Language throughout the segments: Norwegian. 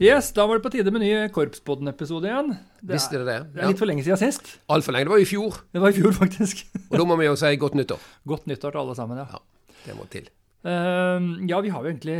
Yes, da var det på tide med ny Korpspodden-episode igjen. Det Visste er, dere det? det er litt for lenge siden sist. Altfor lenge. Det var i fjor. Det var i fjor, faktisk. Og da må vi jo si godt nyttår. Godt nyttår til alle sammen, ja. Ja, det må til. Uh, ja, vi har jo egentlig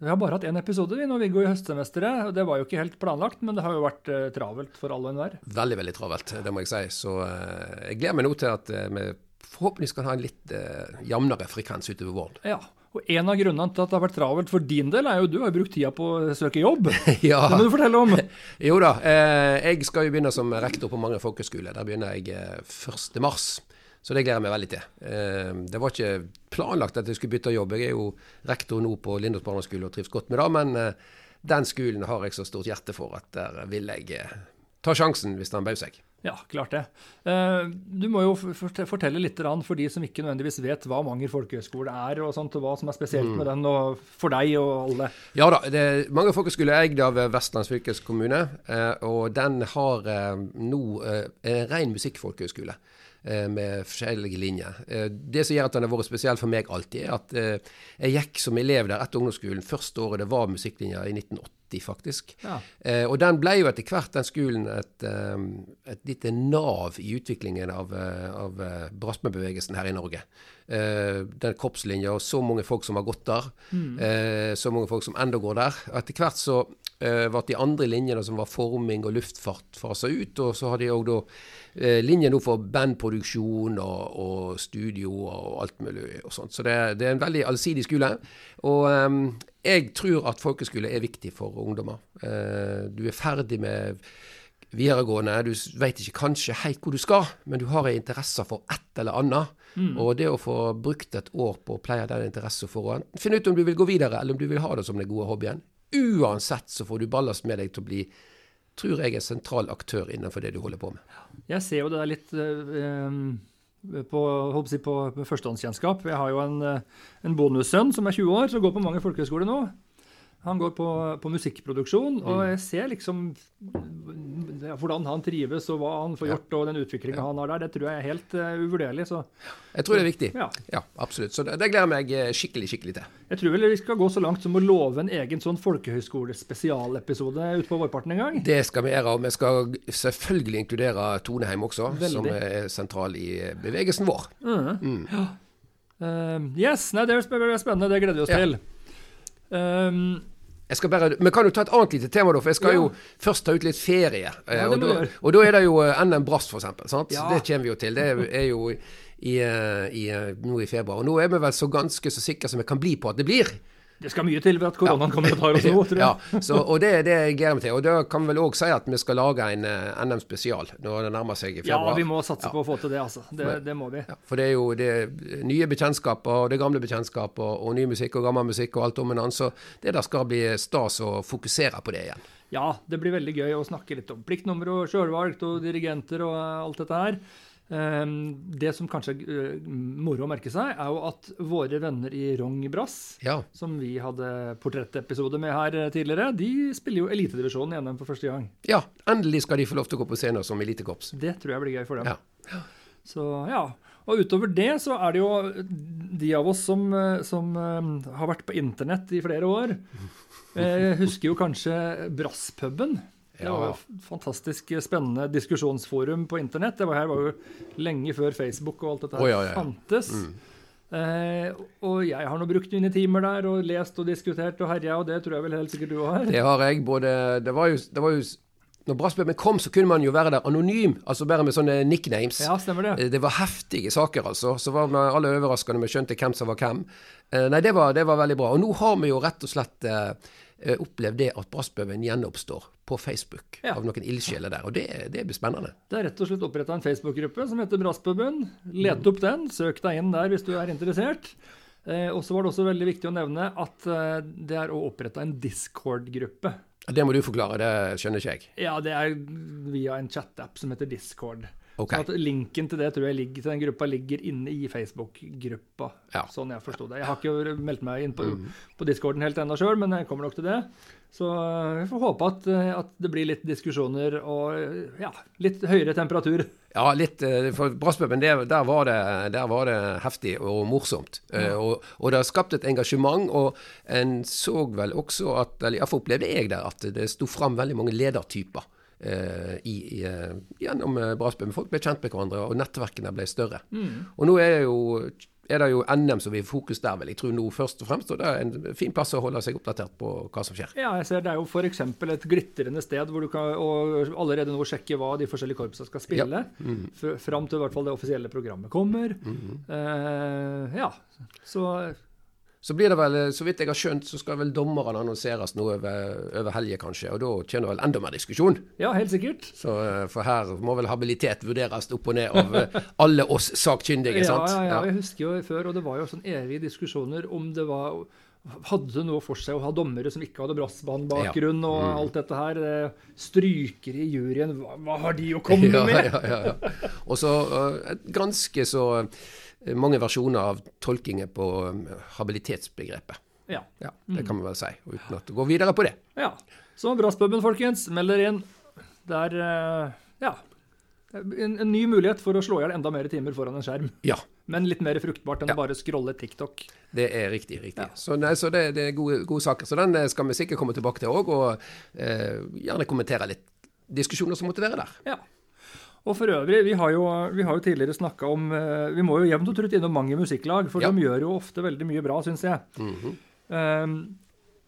Vi har bare hatt én episode vi, når vi går i høstsemesteret. og Det var jo ikke helt planlagt, men det har jo vært uh, travelt for alle og enhver. Veldig, veldig travelt, det må jeg si. Så uh, jeg gleder meg nå til at eh, vi forhåpentligvis kan ha en litt jevnere frekvens utover våren. Ja. Og en av grunnene til at det har vært travelt for din del, er jo du har brukt tida på å søke jobb. ja. Det må du fortelle om. Jo da. Eh, jeg skal jo begynne som rektor på mange folkeskoler. Der begynner jeg eh, 1. mars. Så det gleder jeg meg veldig til. Eh, det var ikke planlagt at jeg skulle bytte jobb. Jeg er jo rektor nå på Lindås barneskole og trives godt med det. Men eh, den skolen har jeg så stort hjerte for at der vil jeg eh, ta sjansen hvis den bauer seg. Ja, klart det. Eh, Du må jo fortelle litt for de som ikke nødvendigvis vet hva Manger folkehøgskole er, og sånt, og hva som er spesielt med den, og for deg og alle. Ja da, det er mange folkehøgskoler er eid av Vestlands fylkeskommune, eh, og den har eh, nå en ren musikkfolkehøgskole. Eh, Med forskjellige linjer. Eh, Det som gjør at den har vært spesiell for meg alltid, er at eh, jeg gikk som elev der etter ungdomsskolen. Første året det var musikklinja, i 1980 faktisk. Ja. Og den ble jo etter hvert, den skolen, et, et lite nav i utviklingen av, av eh, her i Norge. Den korpslinja, og så mange folk som har gått der. Mm. så mange folk som enda går der. Og etter hvert så eh, ble de andre linjene, som var forming og luftfart, fasa ut. Og så har de òg da eh, linjer for bandproduksjon og, og studio og alt mulig og sånt. Så det, det er en veldig allsidig skole. Og eh, jeg tror at folkeskole er viktig for ungdommer. Eh, du er ferdig med videregående, du veit vet ikke kanskje helt hvor du skal, men du har en interesse for ett eller annet. Og det å få brukt et år på å pleie den interessen for å finne ut om du vil gå videre, eller om du vil ha det som den gode hobbyen. Uansett så får du ballast med deg til å bli, tror jeg, en sentral aktør innenfor det du holder på med. Jeg ser jo det der litt eh, på, håper jeg, på på førstehåndskjennskap. Jeg har jo en, eh, en bonussønn som er 20 år, som går på mange folkehøyskoler nå. Han går på, på musikkproduksjon, og jeg ser liksom hvordan han trives, og hva han får gjort, og den utviklinga han har der. Det tror jeg er helt uh, uvurderlig. Så Jeg tror det er viktig. ja. Ja, absolutt. Så det, det gleder meg eh, skikkelig, skikkelig til. Jeg tror vel vi skal gå så langt som å love en egen sånn folkehøyskolespesialepisode utpå vårparten en gang. Det skal vi gjøre, og vi skal selvfølgelig inkludere Toneheim også, Veldig. som er sentral i eh, bevegelsen vår. Ja. yes, nei, det blir spennende. Det gleder vi oss til. Um, bare, Vi kan jo ta et annet lite tema, da, for jeg skal Ja. jo først ta ut litt ferie. eh, Ja, og, da, og da er det jo eh, NM Brass, for eksempel. Ja. Det kommer vi jo til. Det er, er jo i, eh, i, eh, nå i februar. Og nå er vi vel så ganske så sikre som vi kan bli på at det blir. Det skal mye til ved at koronaen kommer og tar oss nå, tror jeg. Ja, så, og det er det jeg gleder meg til. Og da kan vi vel òg si at vi skal lage en uh, NM spesial når det nærmer seg i februar. Ja, vi må satse Ja. på å få til det, altså. Det, det må vi. Ja, for det er jo det er nye bekjentskaper, og det gamle bekjentskaper, og ny musikk og gammel musikk og alt om en annen. Så det der skal bli stas å fokusere på det igjen. Ja, det blir veldig gøy å snakke litt om pliktnummer og sjølvalgt og dirigenter og alt dette her. Um, det som kanskje er uh, moro å merke seg, er jo at våre venner i Rong Brass, Ja. som vi hadde portrettepisode med her eh, tidligere, de spiller jo elitedivisjonen i NM for første gang. Ja, endelig skal de få lov til å gå på scenen som elitekorps. Det tror jeg blir gøy for dem. Ja. Så ja. Og utover det så er det jo de av oss som, eh, som eh, har vært på internett i flere år. Jeg husker jo kanskje Brasspuben. Det var jo et fantastisk spennende diskusjonsforum på internett. Det var her var jo lenge før Facebook og alt dette oh, ja, ja, fantes. fantes. Eh, og jeg har nå brukt mine timer der og lest og diskutert og herja, og det tror jeg vel helt sikkert du har. Det har jeg. både, Det var jo, det var jo når Brassbøben kom, så kunne man jo være der anonym, altså bare med sånne nicknames. Ja, stemmer det. Eh, Det var heftige saker, altså. Så var alle overraska når vi skjønte hvem som var hvem. Eh, Nei, det var, det var veldig bra. Og nå har vi jo rett og slett eh, opplevd det at Brassbøben gjenoppstår på Facebook Ja. av noen ildsjeler der. Og det, det blir spennende. Det er rett og slett oppretta en Facebook-gruppe som heter Brassbøben. Let opp den, søk deg inn der hvis du er interessert. Eh, og så var det også veldig viktig å nevne at eh, det er oppretta en Discord-gruppe. Det må du forklare, det skjønner ikke jeg. Ja, det er via en chat-app som heter Discord. Ok. Så at linken til det tror jeg ligger, til den gruppa ligger inne i Facebook-gruppa. Ja. Sånn jeg forsto det. Jeg har ikke meldt meg inn på, på discorden helt ennå sjøl, men jeg kommer nok til det. Så eh, vi får håpe at, eh, at det blir litt diskusjoner og eh, ja, litt høyere temperatur. Ja, litt. For brasspuben, der, der, var det, der var det heftig og morsomt. Ja. Og, og det har skapt et engasjement. Og en så vel også at, eller iallfall opplevde jeg der, at det sto fram veldig mange ledertyper. Eh, I, i, eh, gjennom eh, brasspuben. Folk ble kjent med hverandre, og nettverkene ble større. Og nå er, jo, er det jo NM som vil fokus der, vil jeg tro nå først og fremst. Og det er en fin plass å holde seg oppdatert på hva som skjer. Ja, jeg ser Det er jo f.eks. et glitrende sted hvor du kan allerede nå sjekke hva de forskjellige korpsene skal spille. f- Fram til i hvert fall det offisielle programmet kommer. Eh, ja, så Så blir det vel, så vidt jeg har skjønt, så skal vel dommerne annonseres nå over, over helga, kanskje. Og da kjenner vel enda mer diskusjon. ja, helt sikkert. Så, eh, for her må vel habilitet vurderes opp og ned av eh, alle oss sakkyndige, Ja, sant? ja, ja, jeg husker jo før, og det var jo sånn evige diskusjoner om det var hadde det noe for seg å ha dommere som ikke hadde brassbanebakgrunn og Mm. alt dette her? eh, Strykere i juryen, hva, hva har de å komme Ja, med? ja, ja, ja. Og så uh, ganske så mange versjoner av tolkinger på eh, habilitetsbegrepet. Ja. Ja, Det kan man vel si, uten at å gå videre på det. ja. Så Brasspuben, folkens, meld dere inn. Det er eh, ja, en, en ny mulighet for å slå i hjel enda mer timer foran en skjerm. Ja, Men litt mer fruktbart enn Ja. å bare scrolle TikTok. det er riktig. riktig. Ja. Så, nei, så det, det er gode, gode saker. Så den eh, skal vi sikkert komme tilbake til òg, og eh, gjerne kommentere litt diskusjoner som måtte være der. Ja. Og for øvrig, vi har jo, vi har jo tidligere snakka om eh, Vi må jo jevnt og trutt innom mange musikklag, for Ja. de gjør jo ofte veldig mye bra, syns jeg. Mhm. Um,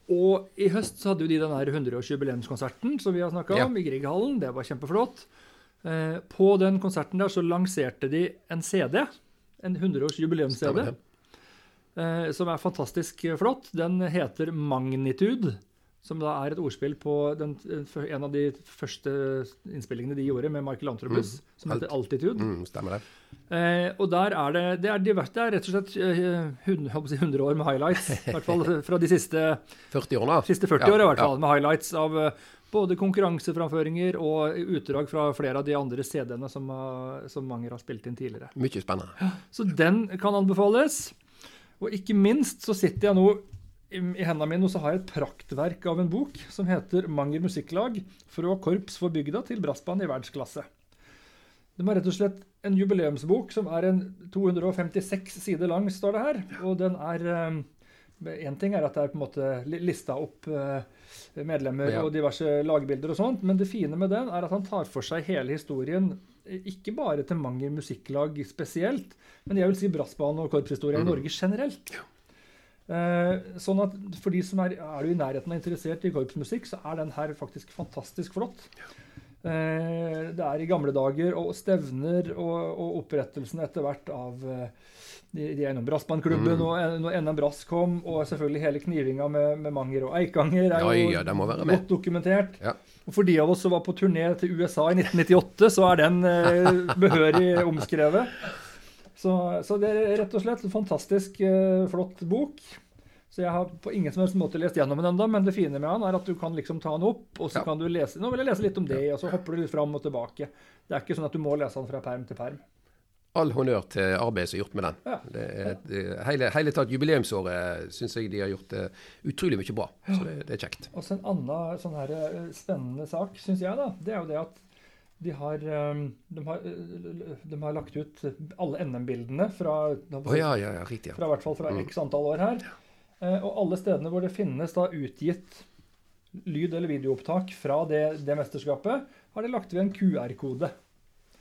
og i høst så hadde jo de den her 100-årsjubileumskonserten som vi har snakka Ja. om, i Grieghallen. Det var kjempeflott. Uh, på den konserten der så lanserte de en CD. En 100-års-jubileums-CD. Uh. Eh, som er fantastisk flott. Den heter Magnitude. Som da er et ordspill på den, en av de første innspillingene de gjorde med Michael Anthropus, som heter Altitude. Mm, stemmer det. Eh, og der er det Det er, divers, det er rett og slett eh, hund- jeg holdt på å si 100 år med highlights. I hvert fall fra de siste, 40 årene. siste 40 Ja, år, i hvert ja. fall. Med highlights av eh, både konkurranseframføringer og utdrag fra flere av de andre CD-ene som, har- som Manger har spilt inn tidligere. Mye spennende. Så den kan anbefales. Og ikke minst så sitter jeg nå i, hendene mine også har jeg et praktverk av en bok som heter 'Manger musikklag fra korps for bygda til brassband i verdensklasse'. De var rett og slett en jubileumsbok som er en 256 sider lang, står det her. Og den er Én ting er at det er på en måte li- lista opp eh, medlemmer Ja. og diverse lagbilder og sånt, men det fine med den er at han tar for seg hele historien, eh, ikke bare til Manger musikklag spesielt, men jeg vil si brassbane- og korpshistorie i Norge generelt. Eh, sånn at for de som er, er du i nærheten av interessert i korpsmusikk, så er den her faktisk fantastisk flott. Eh, det er i gamle dager og stevner og, og opprettelsen etter hvert av eh, de, de er Brassbandklubben Brassbandklubben og når NM Brass kom, og selvfølgelig hele knivinga med, med Manger og Eikanger er Ja, jo ja, være med. godt dokumentert. Ja. Og for de av oss som var på turné til USA i 1998, så er den eh, behørig omskrevet. Så, så det er rett og slett en fantastisk uh, flott bok. Så jeg har på ingen som helst måte lest gjennom den ennå, men det fine med den er at du kan liksom ta den opp, og så Ja. kan du lese Nå vil jeg lese litt om det, og så hopper du litt fram og tilbake. Det er ikke sånn at du må lese den fra perm til perm. All honnør til arbeidet som er gjort med den. Ja. Det det, hele, hele tatt jubileumsåret syns jeg de har gjort uh, utrolig mye bra. Så det, det er kjekt. Og så en annen sånn her eh, spennende sak, syns jeg, da, det er jo det at de har, eh, de har, eh, de har lagt ut alle NM-bildene fra, oh, ja, ja, ja, riktig. Ja. fra, hvert fall fra Mm. x antall år her. Eh, Og alle stedene hvor det finnes da utgitt lyd- eller videoopptak fra det, det mesterskapet, har de lagt ved en QR-kode.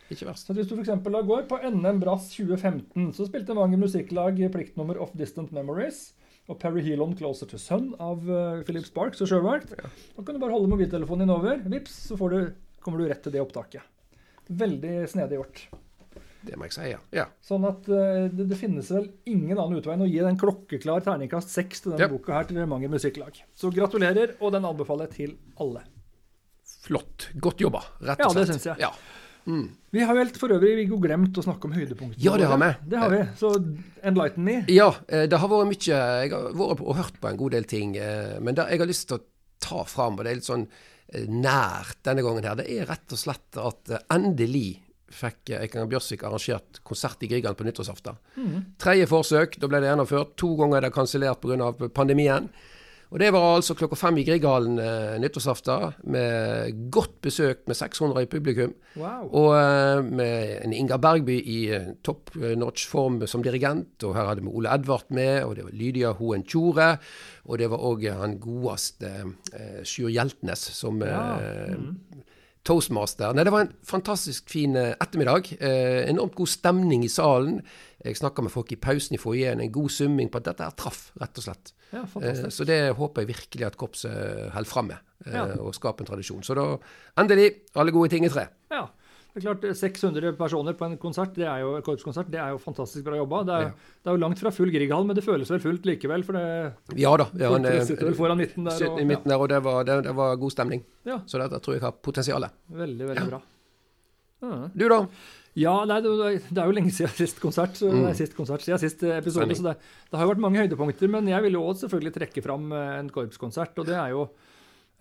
Ikke verst. Så hvis du for da går på NM Brass 2015, så spilte mange musikklag pliktnummer Of Distant Memories og Perry Helon Closer to Sun av eh, Philip Sparks og Sjøvakt. Da kan du bare holde mobiltelefonen din over, vips, så får du, kommer du rett til det opptaket. Veldig snedig gjort. Det må jeg si, ja. ja. Sånn at eh, det, det finnes vel ingen annen utvei enn å gi den klokkeklar terningkast seks til denne Ja. boka her til Manger musikklag. Så gratulerer, og den anbefaler jeg til alle. Flott. Godt jobba, rett Ja, og det slett. syns jeg. Ja. Mm. Vi har helt for øvrig Viggo glemt å snakke om høydepunktene. Ja, det har vi. Det har vi. Så enlighten me. Ja, eh, det har vært mye Jeg har vært og hørt på en god del ting. eh, Men det jeg har lyst til å ta fram, og det er litt sånn nært denne gangen her, det er rett og slett at eh, endelig fikk eh, Eikanger Bjørsvik arrangert konsert i Grieghallen på nyttårsaften. Mm. Tredje forsøk, da ble det gjennomført. To ganger er det kansellert pga. pandemien. Og det var altså klokka fem i Grieghallen eh, nyttårsaften, med godt besøk med 600 i publikum. Wow. Og eh, med en Ingar Bergby i eh, top notch form som dirigent. Og her hadde vi Ole Edvard med, og det var Lydia Hoen Tjore. Og det var òg han godeste eh, Sjur Hjeltnes som Ja. eh, Mm. Toastmaster. Nei, det var en fantastisk fin eh, ettermiddag. Eh, enormt god stemning i salen. Jeg snakka med folk i pausen i foajeen. En god summing på at dette her traff, rett og slett. Ja, Eh, så det håper jeg virkelig at korpset holder fram med, eh, Ja. og skaper en tradisjon. Så da endelig alle gode ting i tre. Ja. Det er klart, 600 personer på en konsert, det er jo, korpskonsert, det er jo fantastisk bra jobba. Det er, Ja. det er jo langt fra full Grieghall, men det føles vel fullt likevel. For det, Ja da. Ja, men, eh, sitter vel foran midten der. Og, i midten der, og det var, det, det var god stemning. ja, Så dette tror jeg har potensial. veldig, veldig bra. Du, da? Ja, nei, det, det er jo lenge siden sist konsert. Så Mm. nei, sist konsert, siden sist episode, Stemning. så det, det har jo vært mange høydepunkter. Men jeg vil jo også selvfølgelig trekke fram eh, en korpskonsert. Og det er jo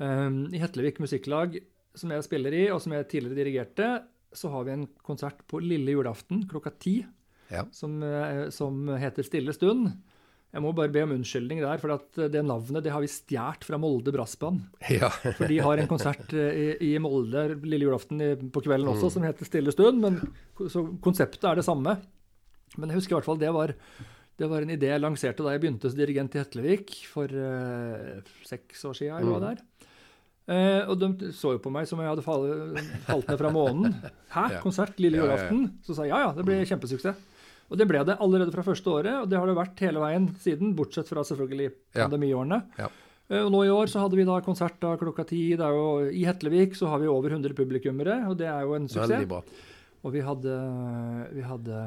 um, i Hetlevik Musikklag, som jeg spiller i, og som jeg tidligere dirigerte, så har vi en konsert på lille julaften klokka ti Ja. som, eh, som heter Stille stund. Jeg må bare be om unnskyldning der, for at eh, det navnet det har vi stjålet fra Molde Brassband. Ja. For de har en konsert eh, i, i Molde lille julaften på kvelden Mm. også, som heter Stille stund. Men, så konseptet er det samme. Men jeg husker i hvert fall det var, det var en idé jeg lanserte da jeg begynte som dirigent i Hetlevik for uh, seks år siden. Jeg var Mm. der. Eh, og de så jo på meg som om jeg hadde fall, falt ned fra månen. Hæ? Ja. Konsert lille julaften? Så sa jeg ja, ja, det blir kjempesuksess. Og det ble det allerede fra første året, og det har det vært hele veien siden, bortsett fra selvfølgelig pandemiårene. Ja. Ja. Og nå i år så hadde vi da konsert da klokka ti. Det er jo, I Hetlevik så har vi over 100 publikummere, og det er jo en suksess. Og vi hadde, vi hadde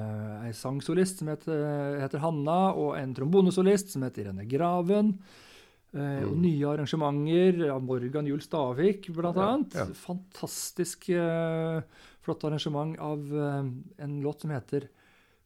ei sangsolist som heter, heter Hanna, og en trombonesolist som heter Irene Graven. Eh, og Mm. nye arrangementer av Morgan Juel Stavik, blant Ja, annet. ja. Fantastisk uh, flott arrangement av uh, en låt som heter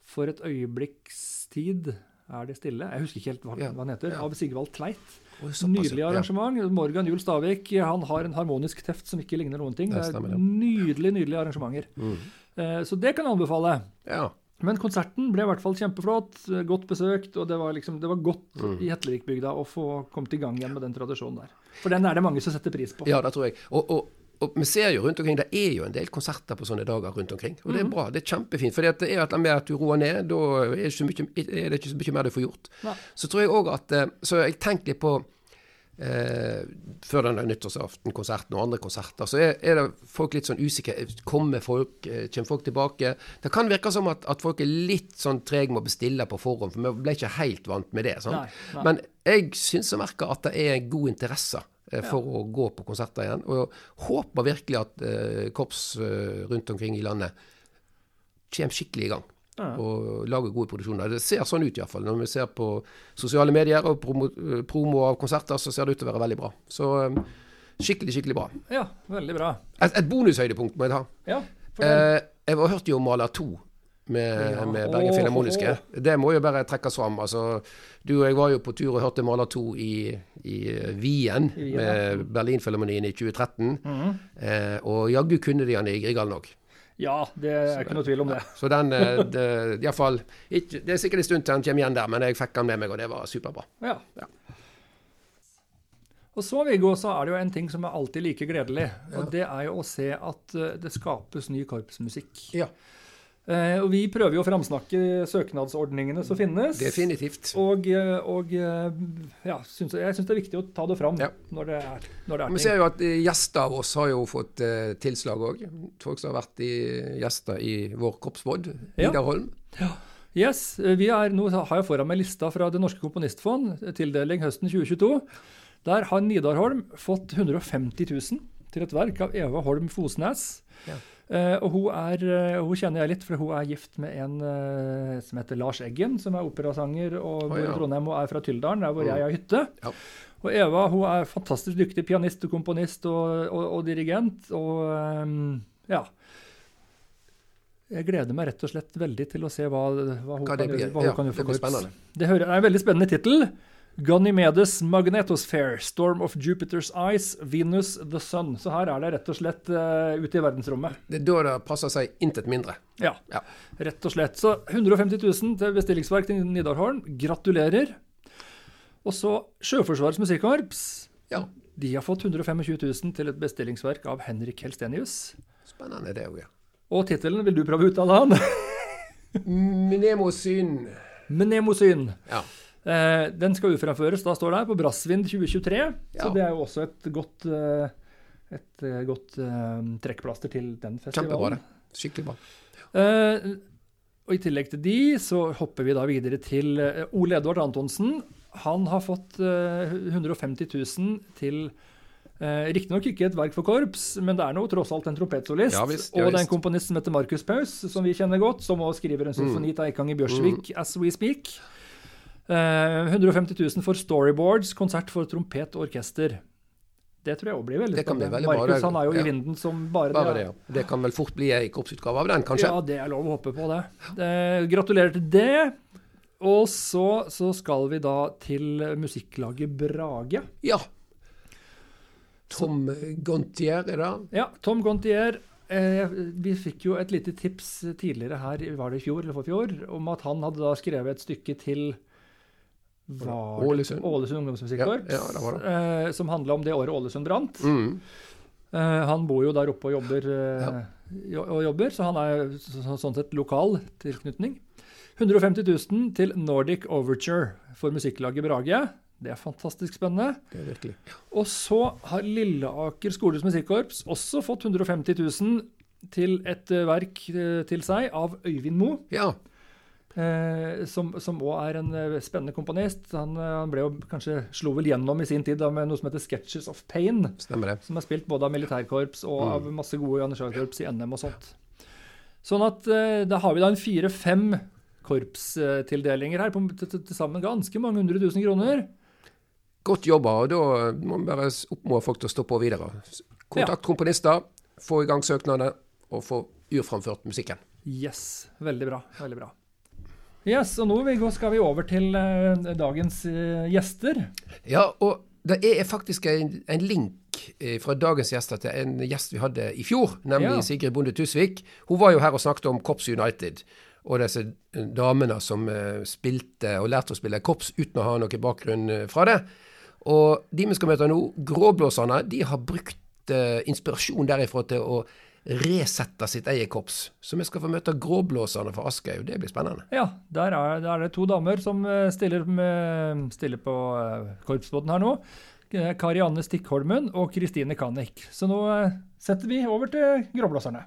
'For et øyeblikks tid er det stille'. Jeg husker ikke helt hva, Ja, hva den heter. ja. Av Sigvald Tveit. Nydelig ja. arrangement. Morgan Juel Stavik han har en harmonisk teft som ikke ligner noen ting. Det er nydelig, nydelige arrangementer. Mm. Uh, Så det kan jeg anbefale. Ja. Men konserten ble i hvert fall kjempeflott, eh, godt besøkt, og det var, liksom, det var godt Mm. i Hetlevik-bygda å få kommet i gang igjen med den tradisjonen der. For den er det mange som setter pris på. Ja, det tror jeg. Og, og, og vi ser jo rundt omkring, det er jo en del konserter på sånne dager rundt omkring. Og Mhm. det er bra. Det er kjempefint. For det er annet med at du roer ned. Da er det ikke så mye, ikke så mye mer du får gjort. Ja. Så tror jeg òg at eh, Så jeg tenker litt på eh, Før denne nyttårsaftenkonserten og andre konserter, så er, er det folk litt sånn usikre. Kommer folk? eh, Kommer folk tilbake? Det kan virke som at, at folk er litt sånn trege med å bestille på forhånd, for vi ble ikke helt vant med det. Nei, nei. Men jeg syns jeg merker at det er en god interesse for for å gå på konserter igjen. Og håper virkelig at eh, korps eh, rundt omkring i landet kommer skikkelig i gang. Ja. Og lager gode produksjoner. Det ser sånn ut iallfall. Når vi ser på sosiale medier og promo, promo av konserter, så ser det ut til å være veldig bra. Så eh, skikkelig, skikkelig bra. Ja, veldig bra. Et, et bonushøydepunkt må jeg ta. Ja. Eh, jeg var, hørte jo om Maler 2 med, Ja. med Bergen Filharmoniske. Det må jo bare trekkes fram. Altså, du og jeg var jo på tur og hørte Maler 2 i, i eh, Wien med Berlinfilharmonien i 2013. Mhm. Eh, og jaggu kunne de han i Grieghallen òg. Ja, det er ikke noe tvil om det. Så den eh, det, i hvert fall, ikke, det er sikkert en stund til han kommer igjen der, men jeg fikk han med meg, og det var superbra. Ja. Ja. Og så, Viggo, så er det jo en ting som er alltid like gledelig. Og det er jo å se at eh, det skapes ny korpsmusikk. Ja, og vi prøver jo å framsnakke søknadsordningene som finnes. definitivt. Og, eh, og eh, ja, synes, jeg syns det er viktig å ta det fram Ja. når det er, når det er Vi ser jo at eh, gjester av oss har jo fått eh, tilslag òg. Folk som har vært i, gjester i vår korpsbod. Ja. Vidar Holm. Yes, eh, vi er, Nå har jeg foran meg lista fra Det Norske Komponistfond, eh, tildeling høsten 2022. Der har Nidarholm fått 150 000 til et verk av Eva Holm Fosnes. Ja. Eh, og hun, er, eh, hun kjenner jeg litt, for hun er gift med en eh, som heter Lars Eggen, som er operasanger og bor ja. i Trondheim og er fra Tyldalen, der hvor Mm. jeg har hytte. Ja. Og Eva hun er fantastisk dyktig pianist og komponist og, og, og dirigent. Og eh, ja. Jeg gleder meg rett og slett veldig til å se hva, hva hun Hva kan blir. gjøre. Hva hun Ja, kan gjøre det for korps. Det hører, er en veldig spennende tittel. Ganymedes Magnetosphere, Storm of Jupiter's Eyes, Venus the Sun. Så her er det rett og slett uh, ute i verdensrommet. Det er da det passer seg intet mindre. Ja, Ja. rett og slett. Så 150 000 til bestillingsverk til Nidarholm. Gratulerer. Og så Sjøforsvarets musikkorps. Ja. De har fått 125 000 til et bestillingsverk av Henrik Helstenius. Spennende det òg, ja. Og tittelen vil du prøve å uttale han? Mnemosyn. Mnemosyn. Ja. Eh, den skal utframføres, da står det her, på Brassvind 2023. Ja. Så det er jo også et godt, eh, et eh, godt eh, trekkplaster til den festivalen. Kjempebra. Skikkelig bra. Eh, og I tillegg til de, så hopper vi da videre til Ole Edvard Antonsen. Han har fått eh, 150 000 til eh, Riktignok ikke et verk for korps, men det er nå tross alt en trompetsolist. Ja visst, ja og det er en komponist som heter Markus Paus, som vi kjenner godt, som også skriver en symfoni mm. av i Bjørsvik, as we speak. Eh, 150 000 for storyboards, konsert for trompet og orkester. Det tror jeg òg blir veldig bli spennende. veldig Markus han er jo ja. i vinden som bare, Bare det, ja. Det kan vel fort bli ei korpsutgave av den, kanskje? ja, det er lov å håpe på det. Eh, gratulerer til det. Og så, så skal vi da til musikklaget Brage. Ja. Tom Gontier, er det? Ja, Tom Gontier. Eh, vi fikk jo et lite tips tidligere her, var det i fjor eller forfjor, om at han hadde da skrevet et stykke til var Ålesund. Ålesund ungdomsmusikkorps, Ja, ja, eh, som handla om det året Ålesund brant. Mm. Eh, han bor jo der oppe og jobber, eh, ja. og jobber så han er så, så, sånn sett lokal tilknytning. 150 000 til Nordic Overture for musikklaget Brage. Det er fantastisk spennende. Det er virkelig. Og så har Lilleaker skoles musikkorps også fått 150 000 til et eh, verk eh, til seg av Øyvind Moe. Ja. Eh, som òg er en eh, spennende komponist. Han, eh, han ble jo kanskje slo vel gjennom i sin tid da, med noe som heter 'Sketches of Pain'. Stemmer det. Som er spilt både av militærkorps og Mm. av masse gode janitsjarkorps i NM og sånt. Sånn at eh, da har vi da en fire-fem korpstildelinger her, på til- sammen ganske mange hundre tusen kroner. Godt jobba, og da må vi bare oppfordre folk til å stå på videre. Kontakt komponister, få i gang søknadene, og få urframført musikken. Yes, veldig bra. veldig bra. Yes, og nå Viggo, skal vi over til uh, dagens uh, gjester. Ja, og det er faktisk en, en link eh, fra dagens gjester til en gjest vi hadde i fjor, nemlig Ja. Sigrid Bonde Tusvik. Hun var jo her og snakket om Cops United. Og disse damene som spilte og lærte å spille korps uten å ha noe bakgrunn fra det. Og de vi skal møte nå, Gråblåserne, de har brukt inspirasjon derifra til å resette sitt eget korps. Så vi skal få møte Gråblåserne fra Askøy, og det blir spennende. Ja, der er, der er det to damer som eh, stiller, med, stiller på eh, korpsbåten her nå. Karianne Kari Stikkholmen og Kristine Kanik. Så nå eh, setter vi over til Gråblåserne.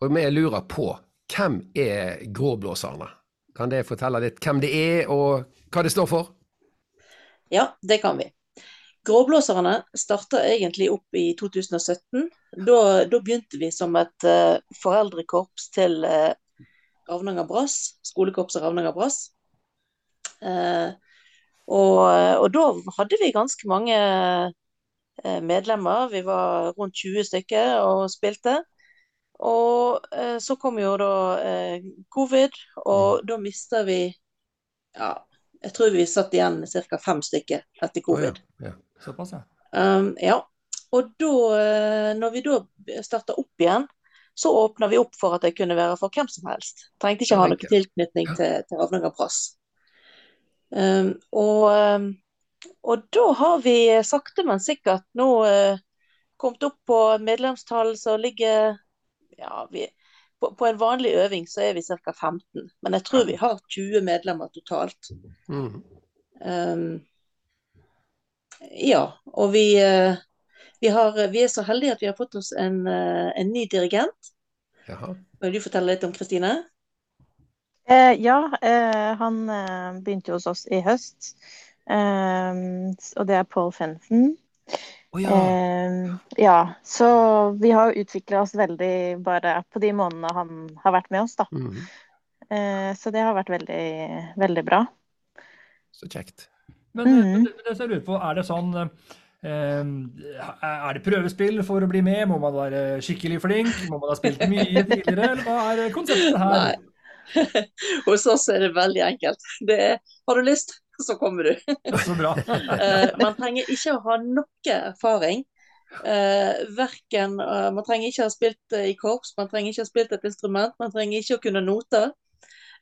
Og vi lurer på hvem er Gråblåserne? Kan det fortelle litt hvem det er, og hva det står for? Ja, det kan vi. Gråblåserne starta egentlig opp i 2017. Da, da begynte vi som et uh, foreldrekorps til uh, Ravnanger Brass, skolekorpset Ravnanger Brass. Uh, og, og da hadde vi ganske mange medlemmer. Vi var rundt 20 stykker og spilte. Og så kom jo da covid, og da mista vi ja, jeg tror vi satt igjen ca. fem stykker etter covid. Oh, ja. Ja. Såpass, ja. Um, ja. Og da, eh, når vi da starta opp igjen, så åpna vi opp for at det kunne være for hvem som helst. Trengte ikke ha noen tilknytning til, til Ravnanger Brass. Um, og, um, og da har vi sakte, men sikkert nå uh, kommet opp på medlemstall som ligger ja, vi, på, på en vanlig øving så er vi ca. 15, men jeg tror vi har 20 medlemmer totalt. Mm. Um, ja, og vi, eh, vi, har, vi er så heldige at vi har fått oss en, eh, en ny dirigent. Jaha. Vil du fortelle litt om Kristine? Eh, ja, eh, han eh, begynte hos oss i høst. Eh, og det er Paul Fenton. Å ja. Eh, ja, så vi har utvikla oss veldig bare på de månedene han har vært med oss, da. Mm. Eh, så det har vært veldig, veldig bra. Så kjekt. Men eh, men det, det som jeg lurer på, er det sånn eh, Er det prøvespill for å bli med? Må man være skikkelig flink? Må man ha spilt mye tidligere? Eller hva er konseptet her? Nei. Hos oss er det veldig enkelt. Det er, har du lyst, så kommer du. Så bra. Eh, man trenger ikke å ha noe erfaring. Eh, verken, eh, man trenger ikke å ha spilt eh, i korps, man trenger ikke å ha spilt et instrument, man trenger ikke å kunne noter.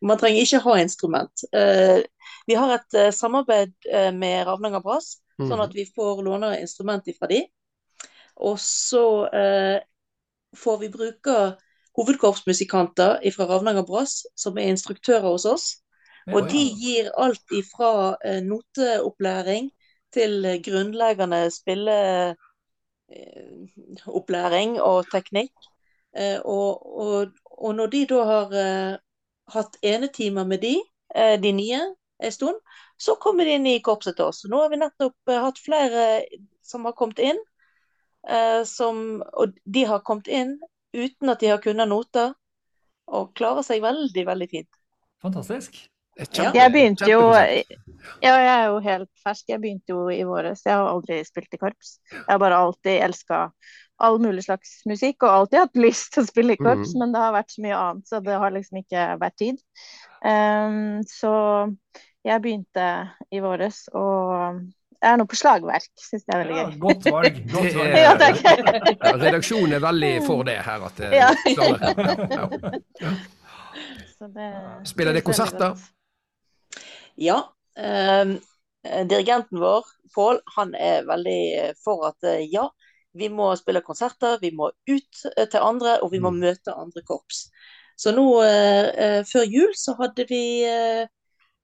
Man trenger ikke ha instrument. Eh, vi har et eh, samarbeid eh, med Ravnanger Brass, Mm. sånn at vi får låne instrument fra de. Og så får vi bruke hovedkorpsmusikanter fra Ravnanger Brass, som er instruktører hos oss. Og de gir alt ifra noteopplæring til grunnleggende spilleopplæring og teknikk. Og, og, og når de da har hatt enetimer med de, eh, de nye, en stund, så kommer de inn i korpset til oss. Nå har vi nettopp eh, hatt flere som har kommet inn. eh, som, og de har kommet inn uten at de har kunnet noter, og klarer seg veldig, veldig fint. Fantastisk. Kjempe- Jeg begynte jo. Ja, jeg er jo helt fersk. Jeg begynte jo i våres. Jeg har aldri spilt i korps. Jeg har bare alltid elska all mulig slags musikk, og alltid hatt lyst til å spille i korps, Mhm. men det har vært så mye annet, så det har liksom ikke vært tid. Um, så jeg begynte i våres, og jeg er nå på slagverk. Syns det er veldig Ja, godt valg. Godt valg. er- Ja, takk. Redaksjonen er veldig for det her. At, eh, Ja. Ja. Så det Spiller det konserter? Ja. ehm, eh, dirigenten vår, Pål, han er veldig eh, for at eh, ja, vi må spille konserter, vi må ut eh, til andre, og vi må Mm. møte andre korps. Så nå eh, eh, før jul så hadde vi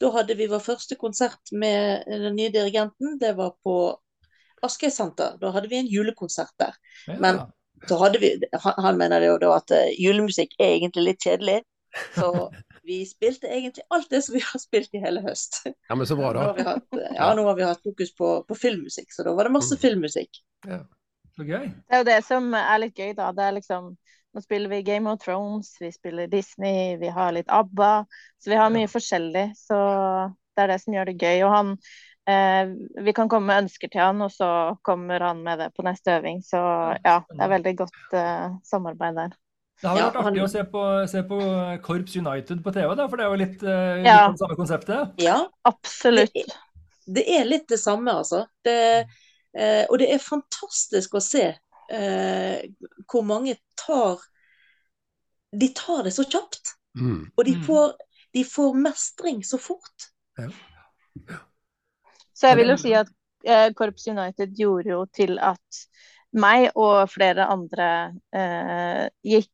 Da hadde vi vår første konsert med den nye dirigenten. Det var på Askøy senter. Da hadde vi en julekonsert der. Ja. Men- Så hadde vi, han, mener det jo da at julemusikk er egentlig litt kjedelig. Så vi spilte egentlig alt det som vi har spilt i hele høst. ja, men så bra, Nå har da. vi hatt, ja, nå har vi hatt fokus på, på filmmusikk, så da var det masse filmmusikk. filmmusikk. Så gøy. Det er jo det som er litt gøy, da. Det er liksom Nå spiller vi Game of Thrones, vi spiller Disney, vi har litt ABBA. Så vi har mye forskjellig. Så det er det som gjør det gøy. Og han eh, Vi kan komme med ønsker til han, og så kommer han med det på neste øving. Så ja, det er veldig godt eh, samarbeid der. Det har vært Ja, artig han- å se på, se på Korps United på TV, da, for det er jo litt, eh, litt Ja. det samme konseptet. Ja, Absolutt. det, det er litt det samme, altså. Det, eh, og det er fantastisk å se eh, hvor mange tar De tar det så kjapt. Mm. Og de Mm. får, de får mestring så fort. Så jeg vil jo si at eh, Korps United gjorde jo til at meg og flere andre eh, gikk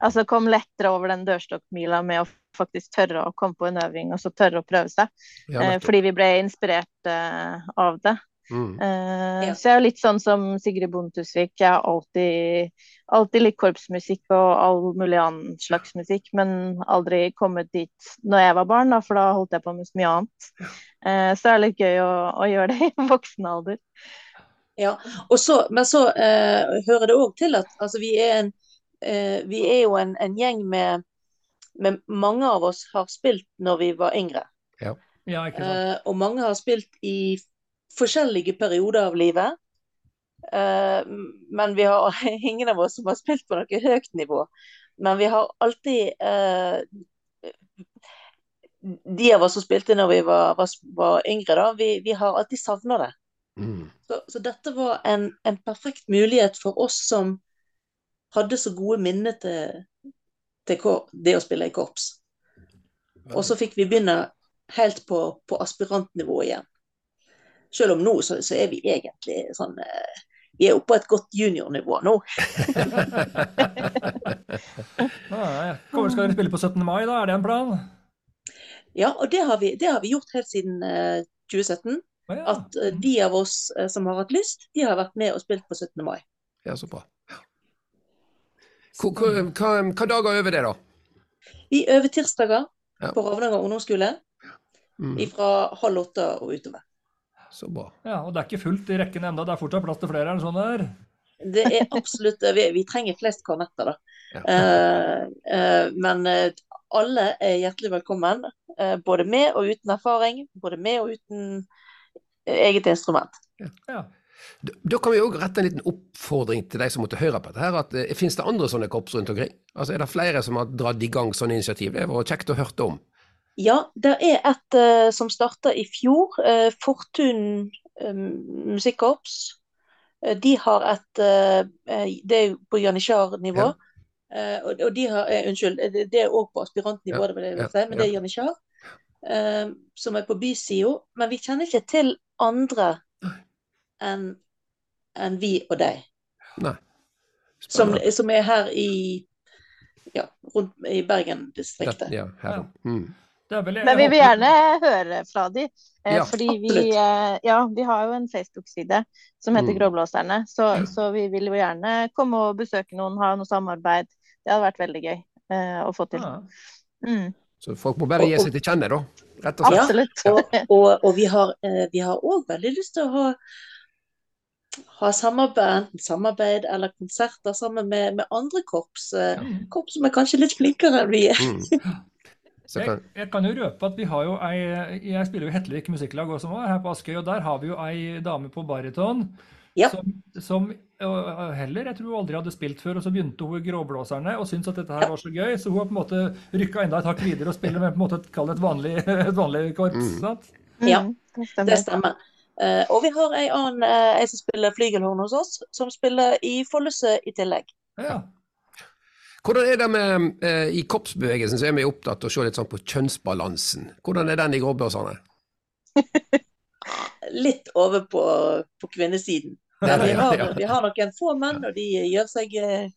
Altså kom lettere over den dørstokkmila med å faktisk tørre å komme på en øving og så tørre å prøve seg. Ja, Eh, fordi vi ble inspirert eh, av det. Mm. Uh, Ja. Så jeg er litt sånn som Sigrid Bonde Tusvik. Jeg har alltid, alltid likt korpsmusikk og all mulig annen slags musikk, men aldri kommet dit når jeg var barn, da, for da holdt jeg på med så mye annet. Uh, så det er litt gøy å, å gjøre det i voksen alder. Ja, og så, men så uh, hører det òg til at altså, vi, er en, eh, vi er jo en, en gjeng med, med Mange av oss har spilt når vi var yngre. Ja, ikke sant. Eh, og mange har spilt i forskjellige perioder av livet. Uh, men vi har ingen av oss som har spilt på noe høyt nivå. Men vi har alltid uh, De av oss som spilte når vi var, var, var yngre, da, vi, vi har alltid savna det. Mm. Så, så dette var en, en perfekt mulighet for oss som hadde så gode minner til, til det å spille i korps. Og så fikk vi begynne helt på, på aspirantnivå igjen. Selv om nå så, så er vi egentlig sånn eh, Vi er oppe på et godt juniornivå nå. Ah, ja. Kommer, skal dere spille på 17. mai, da? Er det en plan? Ja, og det har vi, det har vi gjort helt siden eh, 2017. Ah, ja. At eh, de av oss eh, som har hatt lyst, de har vært med og spilt på 17. mai. Ja, så bra. Hva dager øver det, da? Vi øver tirsdager Ja. på Ravnanger ungdomsskole Mm. fra halv åtte og utover. Så bra. ja, og det er ikke fullt i rekken ennå. Det er fortsatt plass til flere? Er det sånn der? Det er absolutt Vi, vi trenger flest kornetter, da. Ja. Eh, eh, men eh, alle er hjertelig velkommen. eh, både med og uten erfaring. Både med og uten eh, eget instrument. Ja. Da, da kan vi òg rette en liten oppfordring til de som måtte høre på dette. her, at eh, Finnes det andre sånne korps rundt omkring? Altså Er det flere som har dratt i gang sånne initiativ? Det var kjekt å høre om. Ja, det er et uh, som starta i fjor. Uh, Fortun eh, musikkorps. Uh, de har et Det er jo på janitsjar-nivå. Ja. Eh, og, de har Unnskyld, det er òg på aspirantnivå, Ja, det vil det jeg si, men det er janitsjar. Eh, som er på bysida. Men vi kjenner ikke til andre enn en vi og deg. Nei. Som, som er her i ja, rundt i Bergen-distriktet. Ja, her. Mm. Det er vel, Men vi vil gjerne høre fra de. Eh, Ja, fordi vi, eh, ja, vi har jo en Facebook-side som heter Mm. Gråblåserne. Så, så vi vil jo gjerne komme og besøke noen, ha noe samarbeid. Det hadde vært veldig gøy eh, å få til. Ja. Mm, Så folk må bare gi seg til kjenne, da. Rett og slett. Ja, absolutt. Og, og, og vi har eh, vi òg veldig lyst til å ha ha samarbeid, enten samarbeid eller konserter sammen med, med andre korps. eh, Mm. Korps som er kanskje litt flinkere enn vi er. Mm. Jeg, kan, jeg kan jo røpe at vi har jo ei Jeg spiller jo Hetlevik musikklag også nå, her på Askøy, og der har vi jo ei dame på baryton Ja. som, som heller jeg tror aldri hadde spilt før, og så begynte hun i Gråblåserne og syntes at dette her var så gøy, så hun har på en måte rykka enda et hakk videre og spiller med på en måte et, et vanlig, et vanlig korps. Mm. sant? Ja, Mm, det Det stemmer. Eh, og vi har ei annen, uh, ei som spiller flygelhorn hos oss, som spiller i Follese i tillegg. Ja. Hvordan er det med eh, I korpsbevegelsen så er vi opptatt av å se litt sånn på kjønnsbalansen. Hvordan er den i gråbørsene? Litt over på, på kvinnesiden. Ja, vi har, ja. vi har noen få menn, og de gjør seg eh,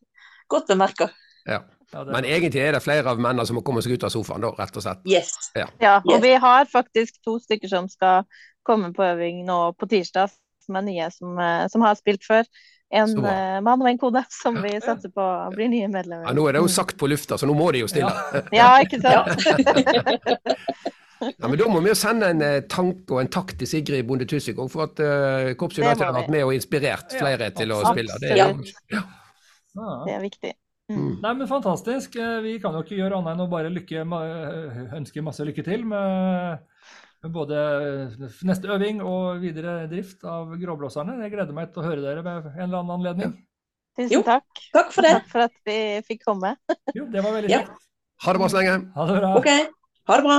godt bemerka. Ja. Ja, Men egentlig er det flere av mennene som må komme seg ut av sofaen, da, rett og slett. Yes. Ja, og vi har faktisk to stykker som skal komme på øving nå på tirsdag, som er nye, som, eh, som har spilt før. En eh, mann og en kone som vi satser på blir nye medlemmer. Ja, nå er det jo sagt på lufta, så nå må de jo stille. Ja. Ja, ikke sant? Ja, men Da må vi jo sende en eh, tanke og en takk til Sigrid Bonde Tusvik for at uh, Korps United har vært med og inspirert Ja, flere til å spille. Det er ja. Det er viktig. mm. Nei, men fantastisk. Eh, Vi kan jo ikke gjøre annet enn å bare lykke, ønske masse lykke til med både neste øving og videre drift av Gråblåserne. Jeg gleder meg til å høre dere ved en eller annen anledning. Jo. Tusen takk. Takk for det. Takk for at vi fikk komme. Jo, det var veldig Ja. kjekt. Ha det bra så lenge. Ha det bra. Okay. Ha det bra.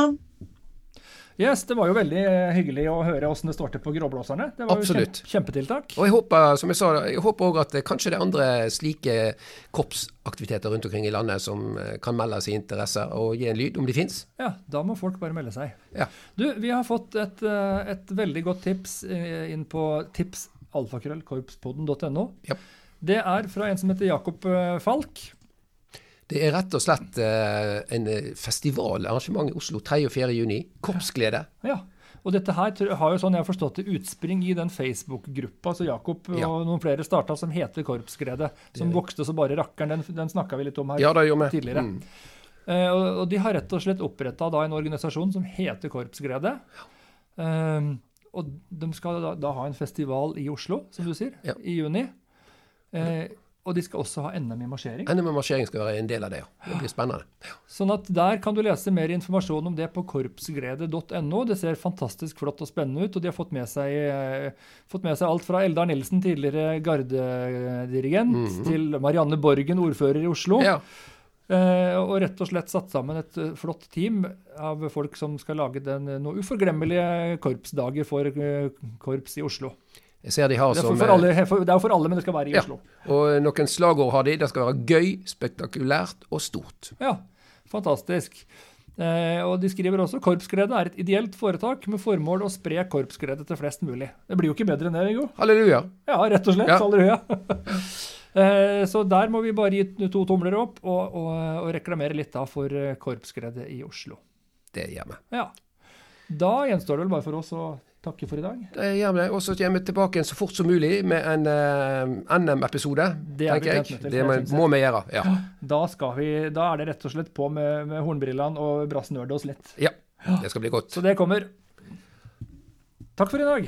Yes, det var jo veldig eh, hyggelig å høre åssen det står til på Gråblåserne. Det var Absolutt. jo kjempetiltak. Og jeg håper, som jeg sa, jeg håper også at eh, kanskje det er andre slike korpsaktiviteter rundt omkring i landet som eh, kan melde sin interesse og gi en lyd, om de fins. Ja, da må folk bare melde seg. Ja. Du, vi har fått et, et veldig godt tips inn på tipsalfakrøllkorpspodden.no. Ja. Det er fra en som heter Jakob Falk. Det er rett og slett eh, en eh, festivalarrangement i Oslo 3. og 4. juni. Korpsglede. Ja. Og dette her har jo sånn jeg har forstått det utspring i den Facebook-gruppa så Jakob Ja. og noen flere starta som heter Korpsglede. Som vokste så bare rakkeren. Den, den snakka vi litt om her Ja, det tidligere. Mm. Uh, og, de har rett og slett oppretta en organisasjon som heter Korpsglede. Eh, og de skal da, da ha en festival i Oslo, som du sier, Ja. i juni. Eh, og de skal også ha NM i marsjering. NM i marsjering skal være en del av det, ja. Det blir spennende. Sånn at der kan du lese mer informasjon om det på korpsglede.no. Det ser fantastisk flott og spennende ut, og de har fått med seg, eh, fått med seg alt fra Eldar Nilsen, tidligere gardedirigent, Mhm. til Marianne Borgen, ordfører i Oslo. Ja. Eh, og rett og slett satt sammen et eh, flott team av folk som skal lage den, noen uforglemmelige korpsdager for eh, korps i Oslo. Har Det er, som alle, det er jo for alle, men det skal være i Ja. Oslo. eh, Og noen slagord har de. Det skal være gøy, spektakulært og stort. Ja, fantastisk. Eh, og de skriver også Korpsglede er et ideelt foretak med formål å spre korpsglede til flest mulig. Det blir jo ikke bedre enn det, Viggo. Halleluja. Ja, rett og slett. Ja. Halleluja. eh, så der må vi bare gi to tomler opp og, og, og reklamere litt da for eh, i Oslo. Det gjør vi. Ja. Da gjenstår det vel bare for oss å takke for i dag. Det gjør vi. Og så kommer vi tilbake igjen så fort som mulig med en uh, NM-episode, Det er vi tenker jeg. til, Det det må, må vi gjøre. Ja. Da, skal vi, da er det rett og slett på med, med hornbrillene og brassnerde oss litt. ja. Det skal bli godt. Så det kommer. Takk for i dag.